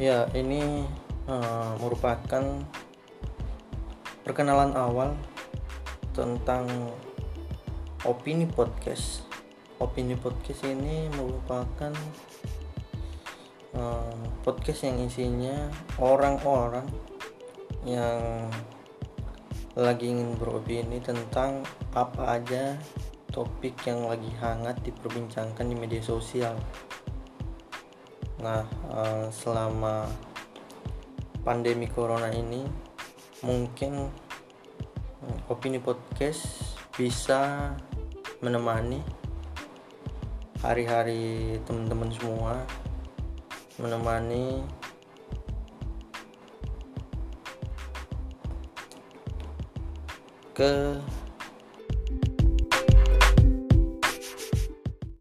Ya, ini uh, merupakan perkenalan awal tentang opini podcast. Opini podcast ini merupakan uh, podcast yang isinya orang-orang yang lagi ingin beropini tentang apa aja topik yang lagi hangat diperbincangkan di media sosial. Nah, uh, selama pandemi corona ini, mungkin uh, opini podcast bisa menemani hari-hari teman-teman semua, menemani ke